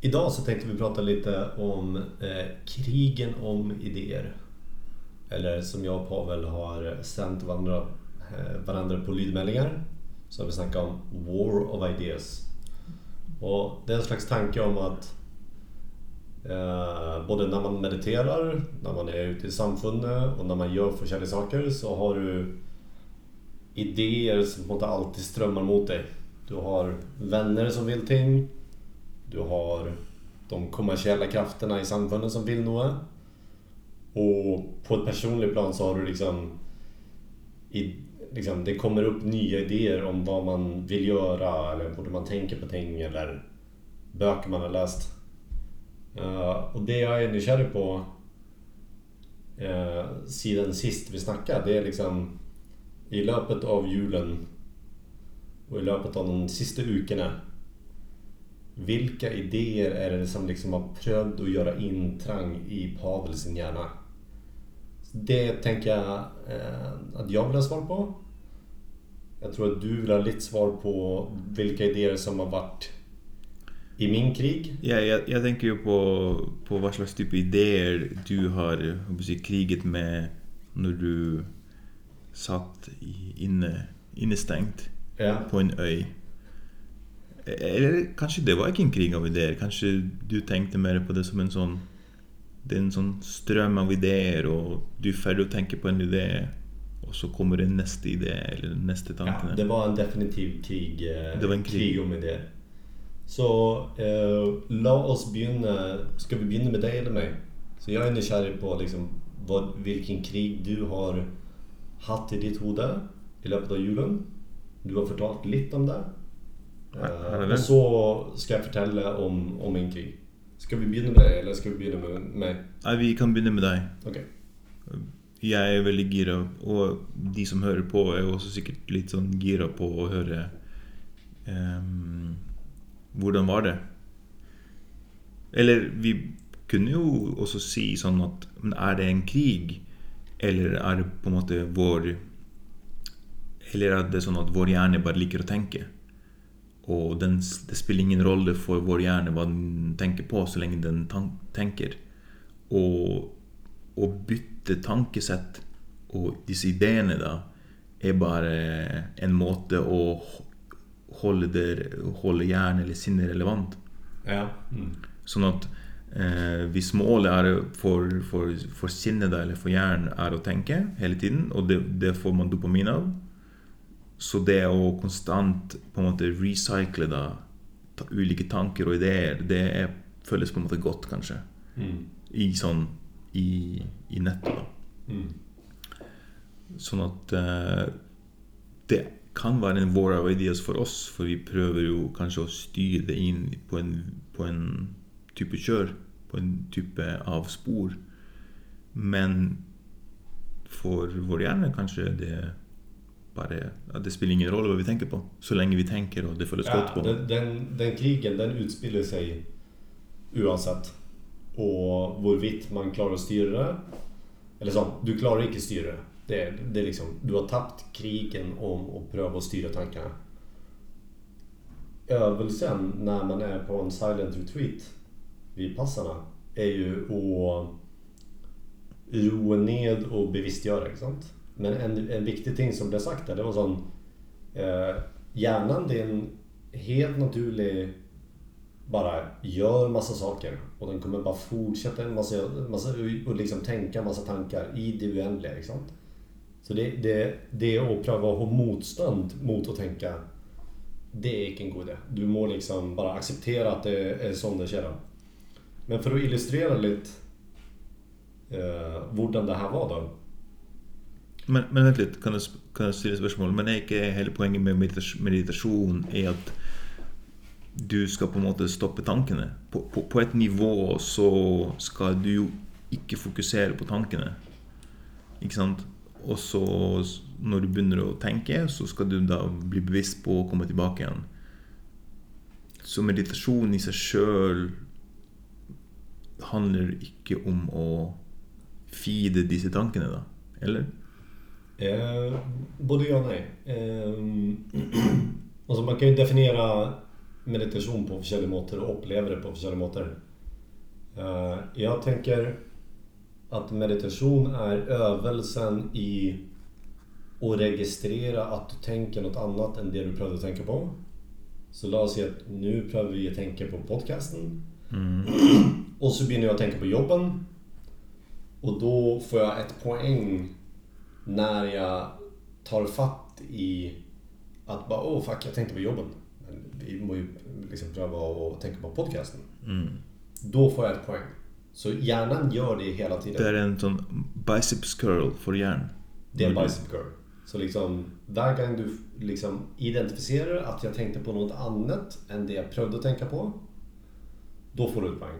idag så tänkte vi prata lite om eh, krigen om idéer. Eller som jag och Pavel har sänt varandra, eh, varandra på lydmälningar. Så har vi snackat om War of Ideas. Och det är en slags tanke om att eh, både när man mediterar, när man är ute i samfundet och när man gör olika saker så har du idéer som på alltid strömmar mot dig. Du har vänner som vill ting. Du har de kommersiella krafterna i samfunden som vill något. Och på ett personligt plan så har du liksom, i, liksom... Det kommer upp nya idéer om vad man vill göra eller borde man tänka på ting eller böcker man har läst. Uh, och det jag är nyfiken på uh, sidan sist vi snackade, det är liksom i löpet av julen och i löpet av de sista veckorna vilka idéer är det som liksom har prövat att göra intrång i Pavel sin hjärna? Det tänker jag eh, att jag vill ha svar på. Jag tror att du vill ha lite svar på vilka idéer som har varit i min krig. Ja, jag, jag tänker ju på, på vad slags typ av idéer du har kriget med när du satt inne, innestängt ja. på en ö. Eller kanske det var en krig av idéer. Kanske du tänkte mer på det som en sån... Det är en sån ström av idéer och du är färdig att tänka på en idé och så kommer det nästa idé eller nästa tanke. Ja, det var en definitiv krig, det var en krig. krig om idéer. Så eh, låt oss börja. Ska vi börja med dig eller mig? Så jag är nyfiken på liksom, vad, vilken krig du har haft i ditt huvud i löpet av julen. Du har förtalat lite om det. Uh, och så ska jag berätta om, om min krig. Ska vi börja med dig eller ska vi börja med mig? Nej, vi kan börja med dig. Okay. Jag är väldigt gira och de som hör på är också säkert lite sån gira på att höra um, hur var det? Eller vi kunde ju också säga sån att men är det en krig? Eller är det på något sätt vår... Eller är det så att vår hjärna bara liker att tänka? Och den, det spelar ingen roll för vår hjärna vad den tänker på så länge den tänker. Och, och byta tankesätt och dessa idéerna då är bara en måte att hålla, det, hålla hjärnan eller sinnet relevant. Ja. Mm. Så att Eh, hvis målet er for, for, for sinnet eller for hjernen er å tenke hele tiden, og det, det, får man dopamin av Så det å konstant på en måte recycle da, ulike tanker og ideer, det er, føles på en måte godt, kanskje. Mm. I sånn i, i nettet, da. Mm. Sånn at eh, det kan være en war of ideas for oss, for vi prøver jo kanskje å styre det inn på en, på en type kjør, på en type av spor. Men for vår hjärna kanske det bara det spelar ingen roll vad vi tänker på. Så länge vi tänker och det följer skott ja, på. Den, den, den, krigen den utspelar sig oavsett. Och hvorvidt man klarar att styra det. Eller så, du klarar inte styra det. Det, det är liksom, du har tappat krigen om att pröva att styra tankarna. Övelsen när man är på en silent retreat vid passarna är ju att roa ned och bevisstgöra. Inte sant? Men en, en viktig ting som blev sagt där, det var sån eh, hjärnan det är en helt naturlig bara gör massa saker och den kommer bara fortsätta en massa, massa och liksom tänka massa tankar i det oändliga. Liksom. Så det, det, det är att pröva att ha motstånd mot att tänka det är inte en god idé. Du må liksom bara acceptera att det är sån det känns. Men för att illustrera lite eh, hur det här var då. Men, men vänta lite, kan jag, kan jag ställa ett spørsmål? Men är inte hela poängen med meditation är att du ska på något sätt stoppa tankarna? På, på, på, ett nivå så ska du ju inte fokusera på tankarna. Inte sant? Och så när du börjar tänka så ska du då bli bevisst på att komma tillbaka igen. Så meditation i sig själv handlar inte om att feede dessa tankene, da? Eller? Eh, både ja och nej. Eh, alltså man kan ju definiera meditation på olika måter och upplever det på olika måter. Eh, jag tänker att meditation är övelsen i att registrera att du tänker något annat än det du prövade tänka på. Så låt oss säga att nu prövar vi att tänka på podcasten. Mm. Och så börjar jag tänka på jobben. Och då får jag ett poäng när jag tar fatt i att bara åh fuck, jag tänkte på jobben. Vi må ju liksom pröva att tänka på podcasten. Mm. Då får jag ett poäng. Så hjärnan gör det hela tiden. Det är en sån biceps curl för hjärn. Det är en bicep curl. Så liksom, varje gång du liksom identifierar att jag tänkte på något annat än det jag prövade att tänka på. Då får du ett poäng.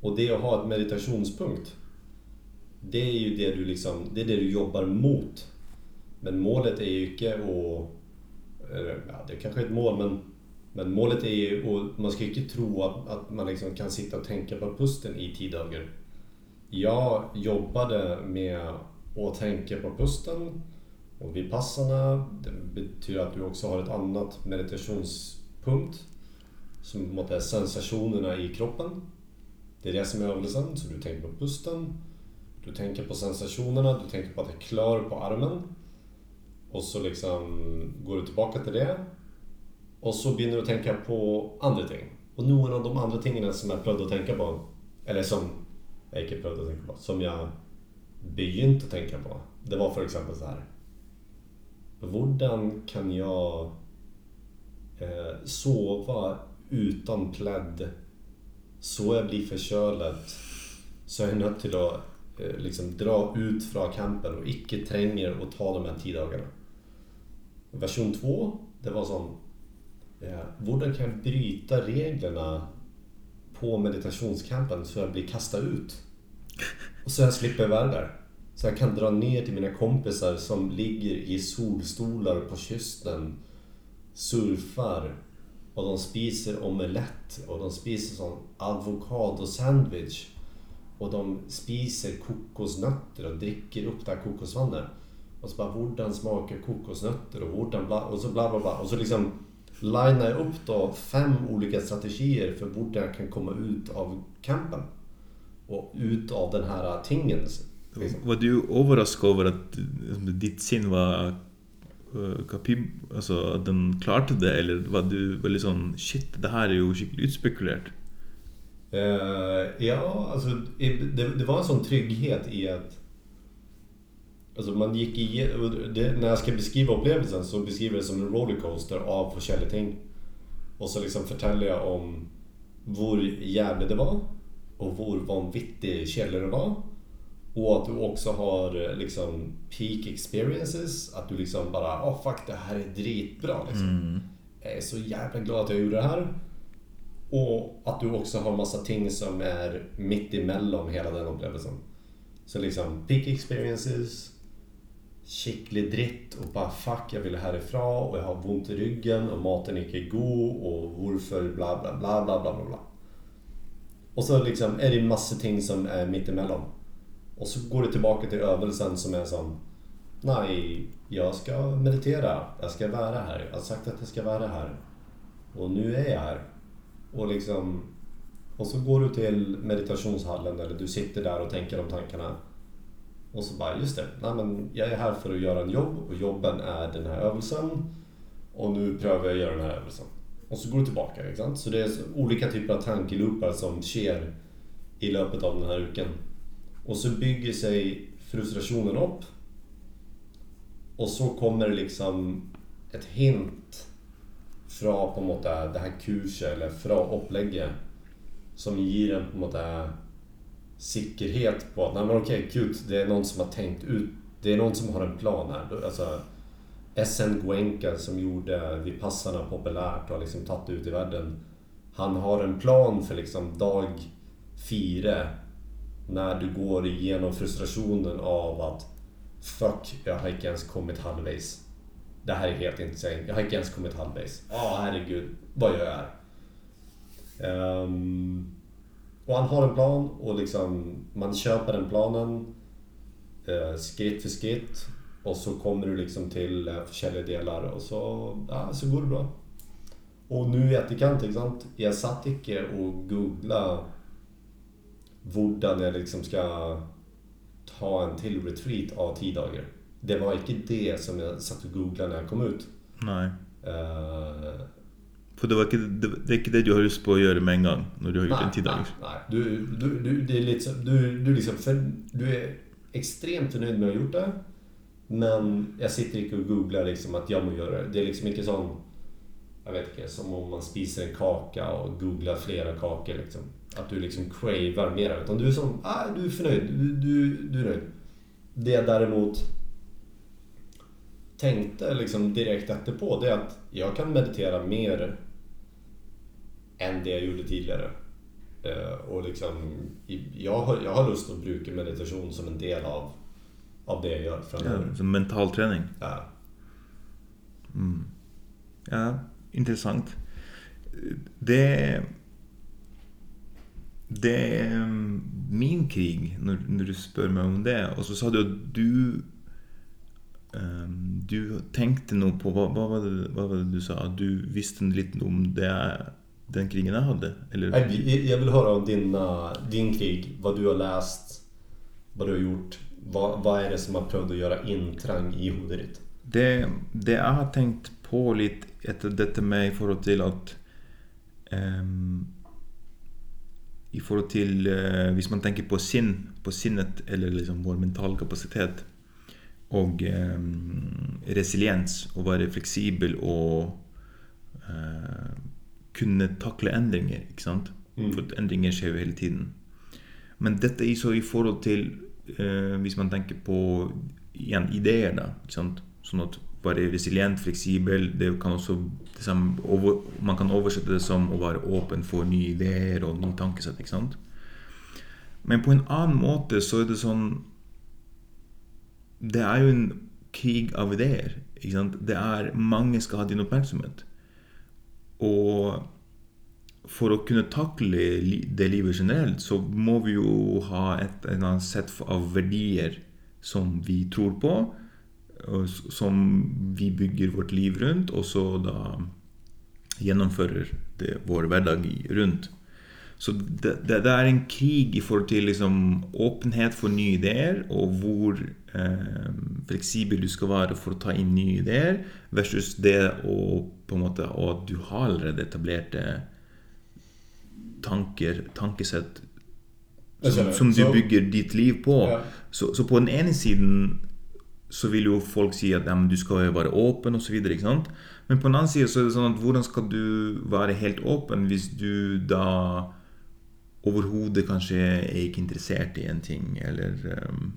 Och det att ha ett meditationspunkt. Det är ju det du liksom, det är det du jobbar mot. Men målet är ju inte att... Ja, det kanske är ett mål men men målet är ju, och man ska ju inte tro att, att man liksom kan sitta och tänka på pusten i tio dagar. Jag jobbade med att tänka på pusten och vid passarna. Det betyder att du också har ett annat meditationspunkt som på är sensationerna i kroppen. Det är det som är övelsen, så du tänker på pusten. Du tänker på sensationerna, du tänker på att det är klar på armen. Och så liksom går du tillbaka till det och så börjar du tänka på andra ting. Och några av de andra tingen som jag prövade att tänka på, eller som jag inte prövade att tänka på, som jag begynte att tänka på. Det var för exempel så här. Hur kan jag eh, sova utan plädd så jag blir förkölad så jag är nöjd till att Eh, liksom dra ut från campen och icke tränger och ta de här tio dagarna. Version 2, det var som eh, hur kan jag bryta reglerna på meditationskampen så jag blir kastad ut? Och så jag slipper vara där. Så jag kan dra ner till mina kompisar som ligger i solstolar på kysten, surfar och de spiser omelett och de spiser sån avokadosandwich och de spiser kokosnötter och dricker upp det här kokosvattnet. Och så bara, hur smakar kokosnötter och hurdan bla, och så bla bla bla. Och så liksom linar jag upp då fem olika strategier för hur jag kan komma ut av campen. Och ut av den här tingen. Liksom. Var du överraskad över att liksom, ditt sinne var eh, kapib, alltså att den klarade det eller var du väldigt sån shit det här är ju skickligt utspekulerat? Uh, ja, alltså det, det var en sån trygghet i att Alltså man gick igenom, när jag ska beskriva upplevelsen så beskriver jag det som en rollercoaster av olika ting. Och så liksom förtäller jag om hur jävligt det var och hur vanvittig källor det var. Och att du också har liksom peak experiences. Att du liksom bara, oh fuck det här är dritbra liksom. Mm. Jag är så jävla glad att jag gjorde det här. Och att du också har massa ting som är mitt emellan hela den upplevelsen. Så liksom peak experiences, kittlig dritt och bara fuck jag vill härifrån och jag har ont i ryggen och maten är inte god och varför bla bla bla bla bla bla. Och så liksom är det massa ting som är mittemellan. Och så går det tillbaka till övelsen som är som Nej, jag ska meditera. Jag ska vara här. Jag har sagt att jag ska vara här. Och nu är jag här. Och liksom... Och så går du till meditationshallen eller du sitter där och tänker de tankarna. Och så bara, just det, nej men jag är här för att göra en jobb och jobben är den här övelsen. Och nu prövar jag att göra den här övelsen. Och så går du tillbaka. Liksom. Så det är olika typer av tankeloopar som sker i löpet av den här uken. Och så bygger sig frustrationen upp. Och så kommer liksom ett hint FRA på något det här kurset eller FRA-upplägget. som ger en på något säkerhet på att nej men okej, gud, det är någon som har tänkt ut. Det är någon som har en plan här. Alltså, SN Guenca som gjorde Vipassana populärt och har liksom tagit ut i världen. Han har en plan för liksom dag fyra. När du går igenom frustrationen av att Fuck, jag har inte ens kommit halvvägs. Det här är helt insane. Jag har inte ens kommit halvvägs. Ja, oh, herregud, vad gör jag här? Um, ehm, och han har en plan och liksom man köper den planen eh, skritt för skritt. Och så kommer du liksom till eh, försäljningsdelar och så, ja, så går det bra. Och nu i etterkant, liksom, jag satt inte och googlade hur jag liksom ska ta en till retreat av ti dager. Det var ikke det som jeg satt og googla når jeg kom ut. Nei. Eh, For det, var ikke, det, det er ikke det du har lyst på å gjøre med en gang når du har gjort Nei, en ti nei, nei. Du, du, du, det er litt sånn du, du, liksom, for, du er ekstremt fornøyd med å ha gjort det, men jeg sitter ikke og googler liksom, at jeg må gjøre det. Det er liksom ikke sånn Jeg vet ikke, som om man spiser en kake og googler flere kaker. Liksom. At du liksom craver mer. Utan du er sånn ah, Du er fornøyd. Du, du, du er nøyd. Det jeg derimot tenkte liksom direkte etterpå, det er at jeg kan meditere mer enn det jeg gjorde tidligere. Eh, og liksom jeg har, jeg har lyst til å bruke meditasjon som en del av, av det jeg gjør Ja, fremover. som mental trening. Ja. Mm. Ja, interessant. Det Det er min krig, når, når du spør meg om det. Og så sa du at du Du tenkte noe på Hva, hva, var det, hva var det du sa? Du visste litt om det, den krigen jeg hadde? Eller? Jeg, jeg- jeg vil høre om din, eh, din krig, hva du har lest, hva du har gjort. Hva, hva er det som har prøvd å gjøre inntreng i ditt? Det, det jeg har tenkt på litt etter dette med i forhold til at ehm, I forhold til eh, Hvis man tenker på sinn, på sinnet, eller liksom vår mentale kapasitet, og ehm, resiliens, å være fleksibel og eh, kunne takle endringer, ikke sant? Mm. For at endringer skjer jo hele tiden. Men dette er så i forhold til eh, Hvis man tenker på da. Ikke sant? Sånn at være resilient, fleksibel det kan det samme, over, Man kan oversette det som å være åpen for nye ideer og nye tankesett. ikke sant? Men på en annen måte så er det sånn det er jo en krig av ideer. Ikke sant? Det er Mange skal ha din oppmerksomhet. Og for å kunne takle det livet generelt, så må vi jo ha et eller annet sett av verdier som vi tror på, eh, som vi bygger vårt liv rundt, og så da gjennomfører det, vår hverdag runt. rundt. Så det, det, det er en krig i forhold til liksom åpenhet for nye ideer, og hvor eh, fleksibel du skal være for å ta inn nye ideer, versus det å på en måte, at du har allerede etablerte tanker, tankesett som, som du bygger ditt liv på. Ja. Så, så på den ene siden så vil jo folk si at ja, du skal være åpen osv. Men på den andre siden så er det sånn at hvordan skal du være helt åpen hvis du da overhodet kanskje er ikke interessert i en ting, eller um,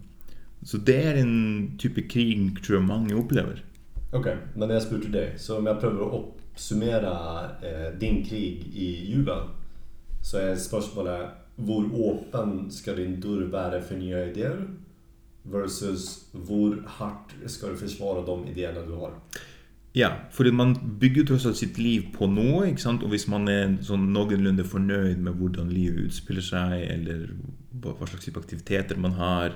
Så det er en type krig tror jeg mange opplever. Ok, men jeg spurte deg, så om jeg prøver å oppsummere eh, din krig i Juba, så er spørsmålet hvor åpen skal din dør være for nye ideer, versus hvor hardt skal du forsvare de ideene du har. Ja, fordi man bygger jo tross alt sitt liv på noe, ikke sant? og hvis man er sånn noenlunde fornøyd med hvordan livet utspiller seg, eller hva slags type aktiviteter man har,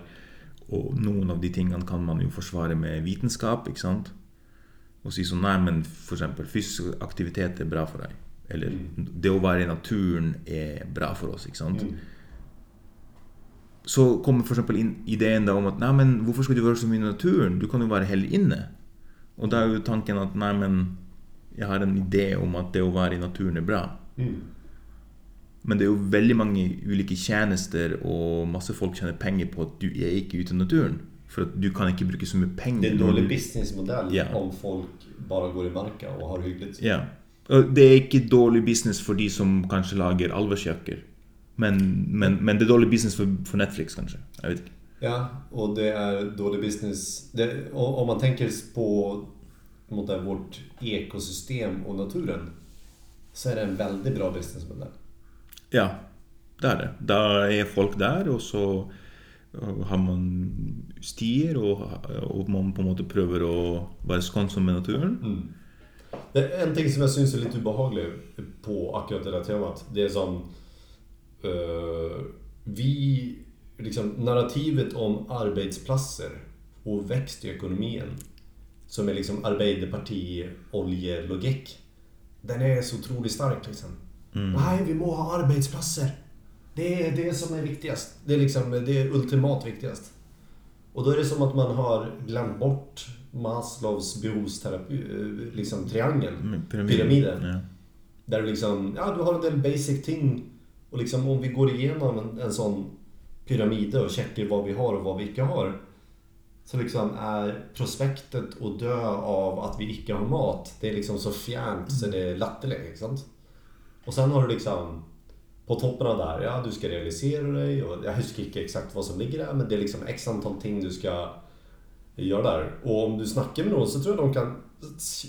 og noen av de tingene kan man jo forsvare med vitenskap, ikke sant? Og si sånn, nei, men eksempel fysisk aktivitet er bra for deg. Eller det å være i naturen er bra for oss, ikke sant? Så kommer inn ideen da om at nei, men hvorfor skal du være så mye i naturen? Du kan jo være heller inne. Og da er jo tanken at nei, men jeg har en idé om at det å være i naturen er bra. Men det er jo veldig mange ulike tjenester, og masse folk tjener penger på at du er ikke ute i naturen. For at du kan ikke bruke så mye penger. Det er en du- businessmodell Ja. om folk bare går i marka og har hyggelig. Ja. Det er ikke dårlig business for de som kanskje lager alvesjakker. Men, men, men det er dårlig business for, for Netflix, kanskje. Jeg vet ikke. Ja, og det er dårlig business. Det, om man tenker på en måte, vårt ekosystem og naturen, så er det en veldig bra businessmodell. Ja, det er det. Da er folk der, og så uh, har man stier, og, og man på en måte prøver å være skånsom med naturen. Det er en ting som jeg syns er litt ubehagelig på akkurat det der temaet. Det er sånn øh, Vi liksom Narrativet om arbeidsplasser og vekst i økonomien, som er liksom Arbeiderparti-oljelogikk, den är så otroligt stark liksom. Mm. Nej, vi må ha arbetsplatser. Det är det som är viktigast. Det är liksom det är ultimat viktigast. Och då är det som att man har glömt bort Maslows behovsterapi, eh, liksom triangel. Mm, Pyramiden. Ja. Där du liksom, ja du har en del basic ting. Och liksom om vi går igenom en, en sån pyramider och checkar vad vi har och vad vi icke har. Så liksom är prospektet att dö av att vi icke har mat, det är liksom så fjärnt så det är latteläge. Och sen har du liksom på toppen av det här, ja du ska realisera dig och jag huskar inte exakt vad som ligger där men det är liksom x antal ting du ska göra där. Och om du snackar med någon så tror jag de kan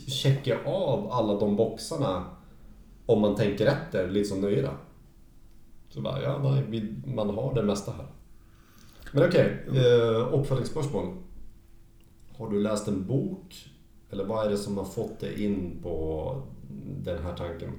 checka av alla de boxarna om man tänker efter, lite som nöjda. Så bara, ja nej, man har det mesta här. Men okej, eh, uppföljningsspörsmål. Har du läst en bok? Eller vad är det som har fått dig in på den här tanken?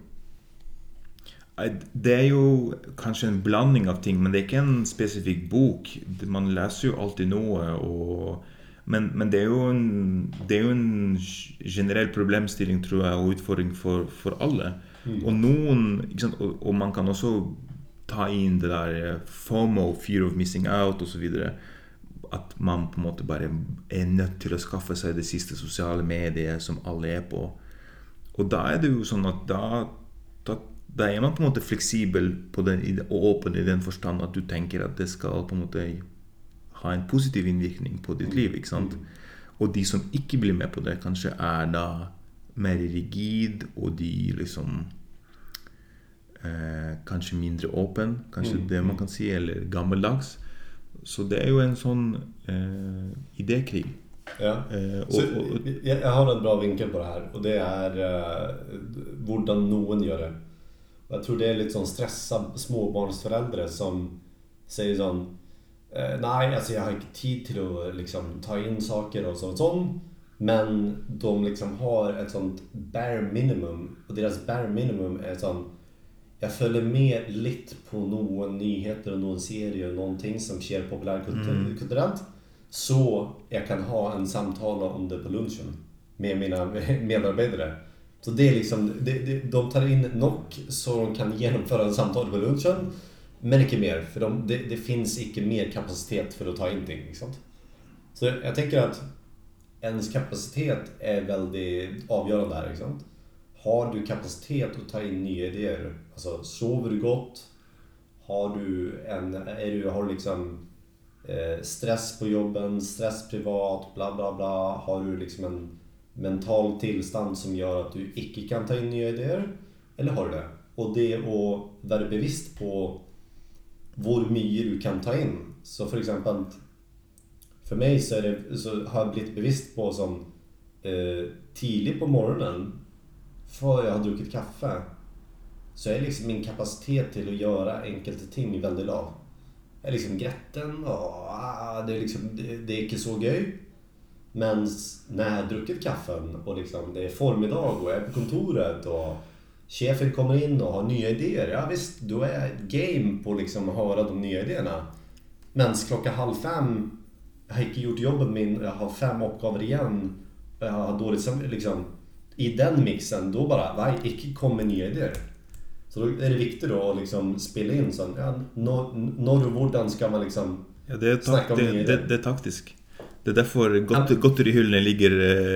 Nei, Det er jo kanskje en blanding av ting, men det er ikke en spesifikk bok. Man leser jo alltid noe, og, men, men det, er jo en, det jo en generell problemstilling, tror jeg, og utfordring for, for alle. Og noen ikke sant? Og, og man kan også ta inn det der eh, FOMO, fear of missing out, osv. At man på en måte bare er nødt til å skaffe seg det siste sosiale mediet som alle er på. Og da er det jo sånn at da, da, da er man på en måte fleksibel på den, og åpen i den forstand at du tenker at det skal på måte ha en positiv innvirkning på ditt liv. ikke sant? Og de som ikke blir med på det, kanskje er da mer rigid, og de liksom eh, Kanskje mindre åpen, kanskje Mm. det man kan si, eller gammeldags. Så det er jo en sånn eh, idékrig. Ja. Eh, Så, og, jag, jag har en bra vinkel på det här och det är eh, hvordan någon gör det. Och jag tror det är lite sån stressad småbarnsföräldrar som säger sån eh, Nej, alltså jag har inte tid till att liksom, ta in saker och sånt, sånt. Men de liksom har ett sånt bare minimum och deras bare minimum är sån jag följer med lite på någon nyheter och någon serie och någonting som sker populärkulturellt. Så jag kan ha en samtal om det på lunchen med mina medarbetare. Så det är liksom, det, det, de tar in nog så de kan genomföra en samtal på lunchen. Men inte mer, för de, det, det finns inte mer kapacitet för att ta in ting. Liksom. Så jag tänker att ens kapacitet är väldigt avgörande här. Liksom. Har du kapacitet att ta in nya idéer? Alltså, sover du gott? Har du en, är du, har du liksom eh, stress på jobben, stress privat, bla bla bla. Har du liksom en mental tillstånd som gör att du icke kan ta in nya idéer? Eller har du det? Och det att vara bevisst på hur mycket du kan ta in. Så för exempel för mig så, är det, så har jag blivit bevisst på som eh, tidigt på morgonen för jag har druckit kaffe så är liksom min kapacitet till att göra enkelt ting väldigt lav. Jag är liksom grätten och ah, det är liksom, det, det är inte så göj. Men när jag har druckit kaffen och liksom det är formiddag och jag är på kontoret och chefen kommer in och har nya idéer. Ja visst, då är jag ett game på liksom att höra de nya idéerna. Men klockan halv fem, jag har inte gjort jobbet min, jag har fem uppgifter igen. Jag har dåligt sam- liksom i den mixen, då bara, nej, icke kommer nya idéer. Så då är det viktigt då att liksom spela in sån, ja, når och hvordan ska man liksom Ja, det Snakk tak om det, nye det, ideer. det er taktisk. Det derfor godt, Ja. godterihyllene ligger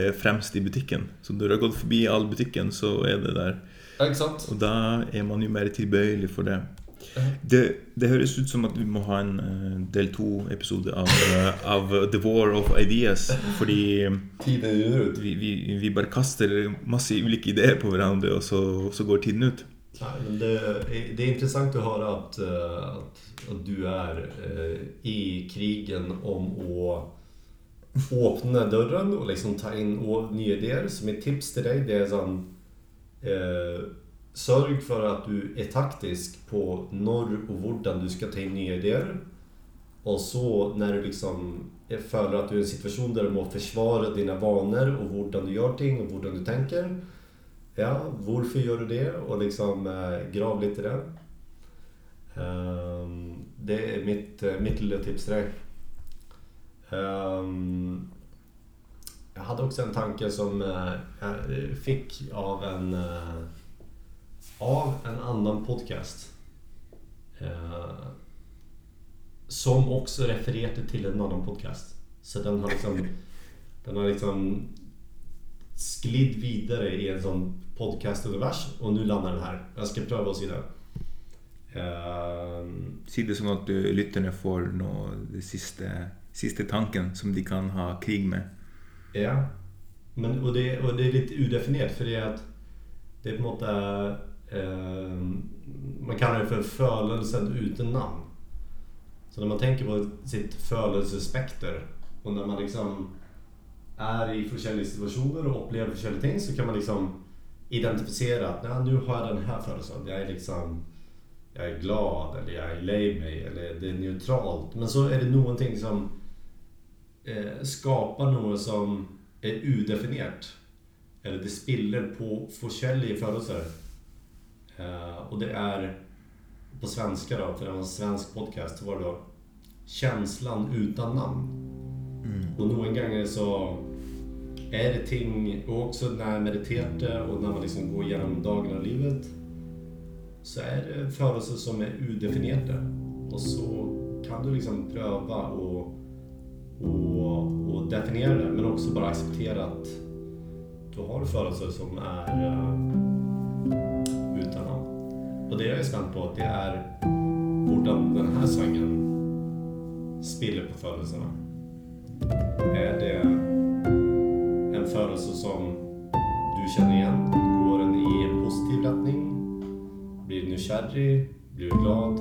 eh, fremst i butikken. Så når du har gått forbi all butikken, så er det der. Ja, sant? Og da er man jo mer tilbøyelig for det. Det, det høres ut som at vi må ha en eh, del to-episode av, eh, av The War of Ideas. Fordi Tiden rinner ut. vi, vi, vi bare kaster masse ulike ideer på hverandre, og så, så går tiden ut. Ja, det, det är intressant att höra att, eh, att, att du är eh, i krigen om att öppna dörren och liksom ta in nya idéer. Så mitt tips till dig det är sån, eh, Sörj för att du är taktisk på norr och vorden. du ska ta in nya idéer. Och så när du liksom följer att du är i en situation där du måste försvara dina vanor och hur du gör ting och hur du tänker. Ja, varför gör du det? Och liksom eh, grav lite i det. Ehm, det är mitt, eh, mitt lilla tips till dig. Ehm, jag hade också en tanke som eh, jag fick av en, eh, av en annan podcast. Eh, som också refererade till en annan podcast. Så den har liksom, den har liksom sklidd vidare i en sån podcast-univers och nu landar den här. Jag ska pröva att se den. Um, Si det som at du, lytterne får nå det siste, siste tanken som de kan ha krig med. Ja. Men, och, det, och det är lite udefinierat för det är att det är på något eh, Ehm, man kallar det för födelsen utan namn. Så när man tänker på sitt födelsespekter och när man liksom är i olika situationer och upplever olika ting så kan man liksom identifiera att Nej, nu har jag den här födelsen. Jag är liksom jag är glad eller jag är lei mig eller det är neutralt. Men så är det någonting som eh, skapar något som är udefinierat. Eller det spiller på olika födelser. Eh, och det är på svenska då, för det var en svensk podcast, så var det då Känslan utan namn. Och någon gånger så är det ting, och också när jag mediterar och när man liksom går igenom dagen och livet så är det födelser som är udefinierade. Och så kan du liksom pröva och, och, och definiera det, men också bara acceptera att du har födelser som är namn. Och det jag är spänd på, det är hur den här sången spiller på födelserna. Är det en födelse som du känner igen? Går den i en positiv riktning? Blir du nykärrig? Blir du glad?